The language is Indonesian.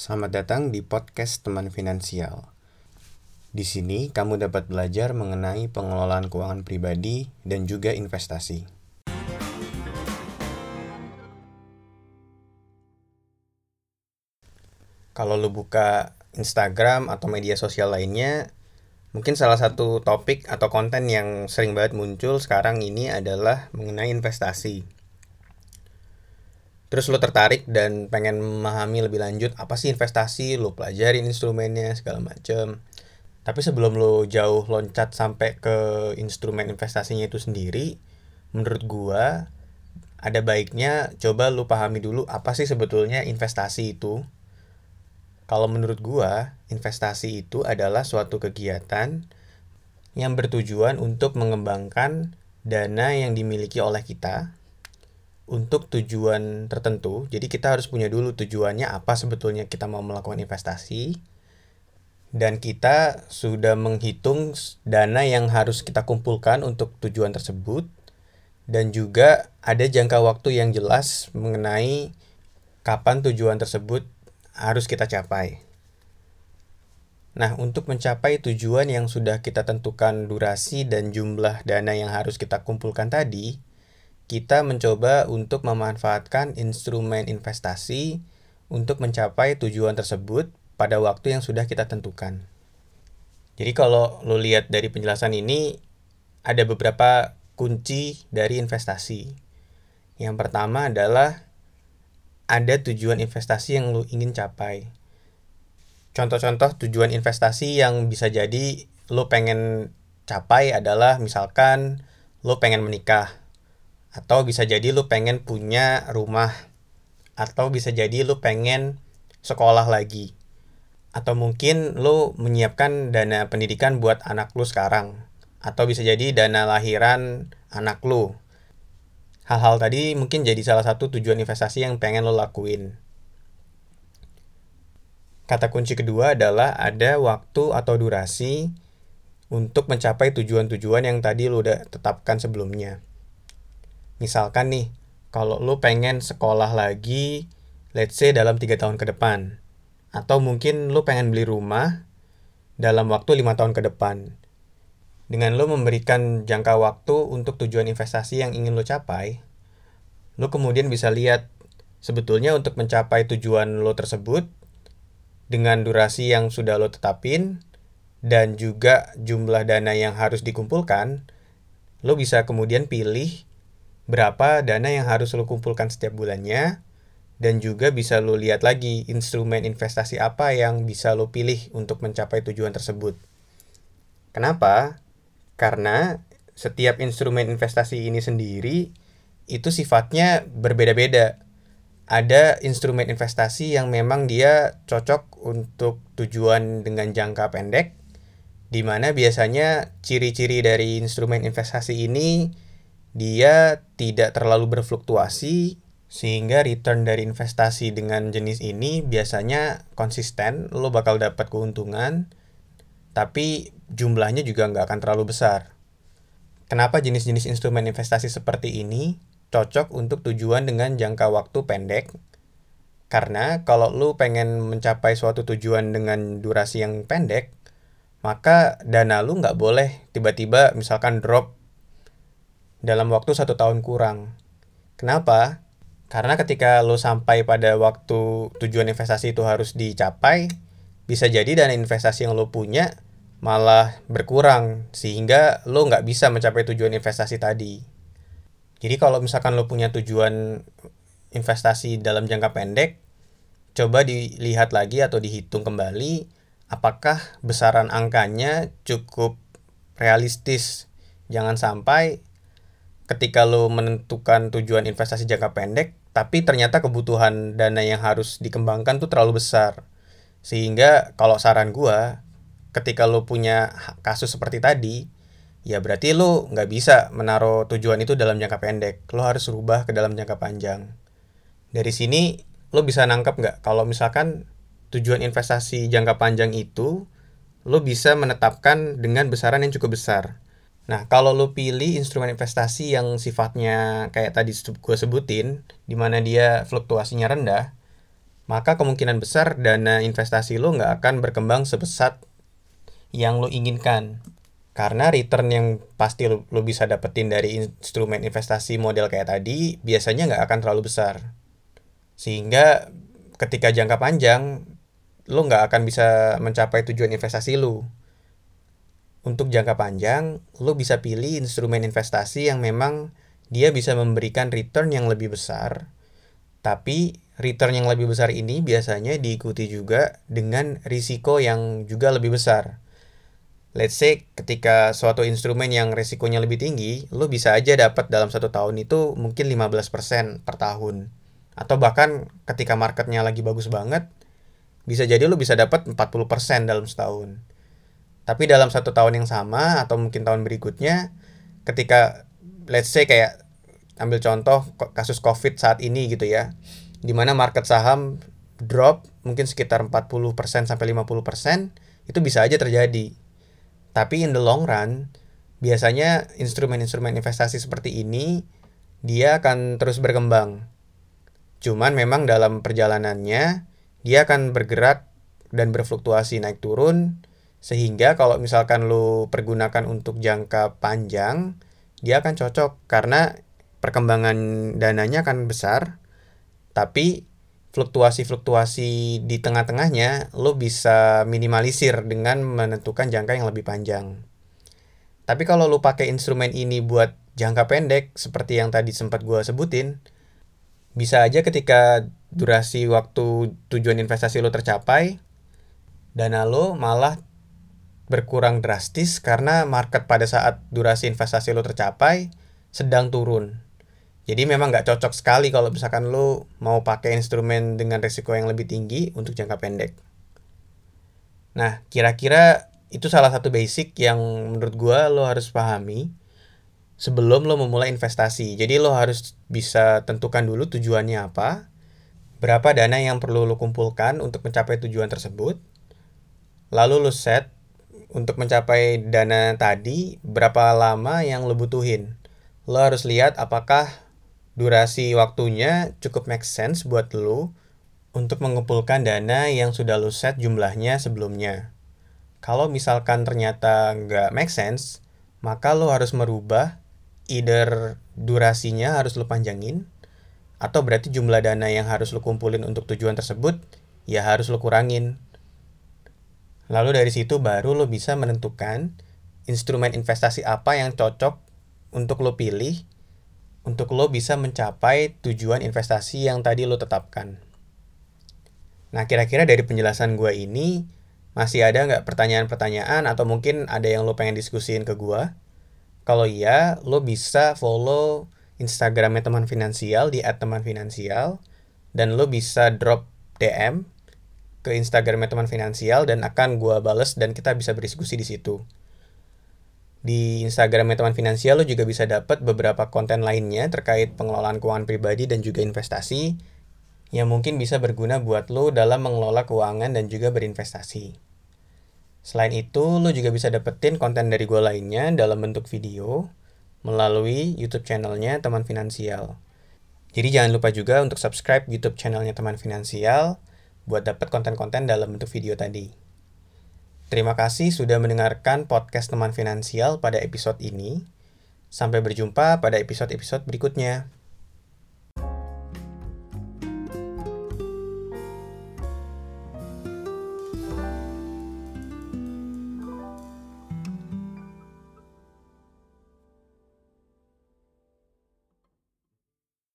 Selamat datang di podcast Teman Finansial. Di sini kamu dapat belajar mengenai pengelolaan keuangan pribadi dan juga investasi. Kalau lu buka Instagram atau media sosial lainnya, mungkin salah satu topik atau konten yang sering banget muncul sekarang ini adalah mengenai investasi terus lo tertarik dan pengen memahami lebih lanjut apa sih investasi? Lo pelajarin instrumennya segala macem. Tapi sebelum lo jauh loncat sampai ke instrumen investasinya itu sendiri menurut gua ada baiknya coba lo pahami dulu apa sih sebetulnya investasi itu. Kalau menurut gua investasi itu adalah suatu kegiatan yang bertujuan untuk mengembangkan dana yang dimiliki oleh kita untuk tujuan tertentu. Jadi kita harus punya dulu tujuannya apa sebetulnya kita mau melakukan investasi. Dan kita sudah menghitung dana yang harus kita kumpulkan untuk tujuan tersebut. Dan juga ada jangka waktu yang jelas mengenai kapan tujuan tersebut harus kita capai. Nah, untuk mencapai tujuan yang sudah kita tentukan durasi dan jumlah dana yang harus kita kumpulkan tadi, kita mencoba untuk memanfaatkan instrumen investasi untuk mencapai tujuan tersebut pada waktu yang sudah kita tentukan. Jadi kalau lo lihat dari penjelasan ini ada beberapa kunci dari investasi. Yang pertama adalah ada tujuan investasi yang lo ingin capai. Contoh-contoh tujuan investasi yang bisa jadi lo pengen capai adalah misalkan lo pengen menikah atau bisa jadi lu pengen punya rumah atau bisa jadi lu pengen sekolah lagi. Atau mungkin lu menyiapkan dana pendidikan buat anak lu sekarang. Atau bisa jadi dana lahiran anak lu. Hal-hal tadi mungkin jadi salah satu tujuan investasi yang pengen lo lakuin. Kata kunci kedua adalah ada waktu atau durasi untuk mencapai tujuan-tujuan yang tadi lu udah tetapkan sebelumnya Misalkan nih, kalau lu pengen sekolah lagi, let's say dalam tiga tahun ke depan. Atau mungkin lu pengen beli rumah dalam waktu lima tahun ke depan. Dengan lu memberikan jangka waktu untuk tujuan investasi yang ingin lu capai, lu kemudian bisa lihat sebetulnya untuk mencapai tujuan lo tersebut dengan durasi yang sudah lo tetapin dan juga jumlah dana yang harus dikumpulkan, lo bisa kemudian pilih berapa dana yang harus lo kumpulkan setiap bulannya, dan juga bisa lo lihat lagi instrumen investasi apa yang bisa lo pilih untuk mencapai tujuan tersebut. Kenapa? Karena setiap instrumen investasi ini sendiri itu sifatnya berbeda-beda. Ada instrumen investasi yang memang dia cocok untuk tujuan dengan jangka pendek, di mana biasanya ciri-ciri dari instrumen investasi ini dia tidak terlalu berfluktuasi sehingga return dari investasi dengan jenis ini biasanya konsisten lo bakal dapat keuntungan tapi jumlahnya juga nggak akan terlalu besar. Kenapa jenis-jenis instrumen investasi seperti ini cocok untuk tujuan dengan jangka waktu pendek? Karena kalau lo pengen mencapai suatu tujuan dengan durasi yang pendek maka dana lu nggak boleh tiba-tiba misalkan drop dalam waktu satu tahun kurang. Kenapa? Karena ketika lo sampai pada waktu tujuan investasi itu harus dicapai, bisa jadi dana investasi yang lo punya malah berkurang sehingga lo nggak bisa mencapai tujuan investasi tadi. Jadi kalau misalkan lo punya tujuan investasi dalam jangka pendek, coba dilihat lagi atau dihitung kembali apakah besaran angkanya cukup realistis. Jangan sampai ketika lo menentukan tujuan investasi jangka pendek, tapi ternyata kebutuhan dana yang harus dikembangkan tuh terlalu besar. Sehingga kalau saran gua, ketika lo punya kasus seperti tadi, ya berarti lo nggak bisa menaruh tujuan itu dalam jangka pendek. Lo harus rubah ke dalam jangka panjang. Dari sini lo bisa nangkep nggak kalau misalkan tujuan investasi jangka panjang itu lo bisa menetapkan dengan besaran yang cukup besar Nah, kalau lo pilih instrumen investasi yang sifatnya kayak tadi gue sebutin, di mana dia fluktuasinya rendah, maka kemungkinan besar dana investasi lo nggak akan berkembang sebesar yang lo inginkan. Karena return yang pasti lo, bisa dapetin dari instrumen investasi model kayak tadi biasanya nggak akan terlalu besar. Sehingga ketika jangka panjang lo nggak akan bisa mencapai tujuan investasi lo. Untuk jangka panjang, lo bisa pilih instrumen investasi yang memang dia bisa memberikan return yang lebih besar, tapi return yang lebih besar ini biasanya diikuti juga dengan risiko yang juga lebih besar. Let's say ketika suatu instrumen yang risikonya lebih tinggi, lo bisa aja dapat dalam satu tahun itu mungkin 15% per tahun. Atau bahkan ketika marketnya lagi bagus banget, bisa jadi lo bisa dapat 40% dalam setahun. Tapi dalam satu tahun yang sama atau mungkin tahun berikutnya, ketika let's say kayak ambil contoh kasus COVID saat ini gitu ya di mana market saham drop mungkin sekitar 40% sampai 50% itu bisa aja terjadi. Tapi in the long run biasanya instrumen-instrumen investasi seperti ini dia akan terus berkembang. Cuman memang dalam perjalanannya dia akan bergerak dan berfluktuasi naik turun sehingga kalau misalkan lu pergunakan untuk jangka panjang dia akan cocok karena perkembangan dananya akan besar tapi fluktuasi-fluktuasi di tengah-tengahnya lo bisa minimalisir dengan menentukan jangka yang lebih panjang. Tapi kalau lo pakai instrumen ini buat jangka pendek seperti yang tadi sempat gue sebutin, bisa aja ketika durasi waktu tujuan investasi lo tercapai, dana lo malah berkurang drastis karena market pada saat durasi investasi lo tercapai sedang turun. Jadi memang nggak cocok sekali kalau misalkan lo mau pakai instrumen dengan risiko yang lebih tinggi untuk jangka pendek. Nah, kira-kira itu salah satu basic yang menurut gue lo harus pahami sebelum lo memulai investasi. Jadi lo harus bisa tentukan dulu tujuannya apa, berapa dana yang perlu lo kumpulkan untuk mencapai tujuan tersebut, lalu lo set untuk mencapai dana tadi berapa lama yang lo butuhin. Lo harus lihat apakah durasi waktunya cukup make sense buat lo untuk mengumpulkan dana yang sudah lo set jumlahnya sebelumnya. Kalau misalkan ternyata nggak make sense, maka lo harus merubah either durasinya harus lo panjangin, atau berarti jumlah dana yang harus lo kumpulin untuk tujuan tersebut, ya harus lo kurangin. Lalu dari situ baru lo bisa menentukan instrumen investasi apa yang cocok untuk lo pilih untuk lo bisa mencapai tujuan investasi yang tadi lo tetapkan. Nah, kira-kira dari penjelasan gue ini, masih ada nggak pertanyaan-pertanyaan atau mungkin ada yang lo pengen diskusiin ke gue? Kalau iya, lo bisa follow Instagramnya teman finansial di @temanfinansial dan lo bisa drop DM ke Instagramnya teman finansial dan akan gue bales dan kita bisa berdiskusi di situ. Di Instagram teman finansial lo juga bisa dapat beberapa konten lainnya terkait pengelolaan keuangan pribadi dan juga investasi yang mungkin bisa berguna buat lo dalam mengelola keuangan dan juga berinvestasi. Selain itu, lo juga bisa dapetin konten dari gue lainnya dalam bentuk video melalui YouTube channelnya Teman Finansial. Jadi jangan lupa juga untuk subscribe YouTube channelnya Teman Finansial buat dapat konten-konten dalam bentuk video tadi. Terima kasih sudah mendengarkan podcast teman finansial pada episode ini. Sampai berjumpa pada episode-episode berikutnya.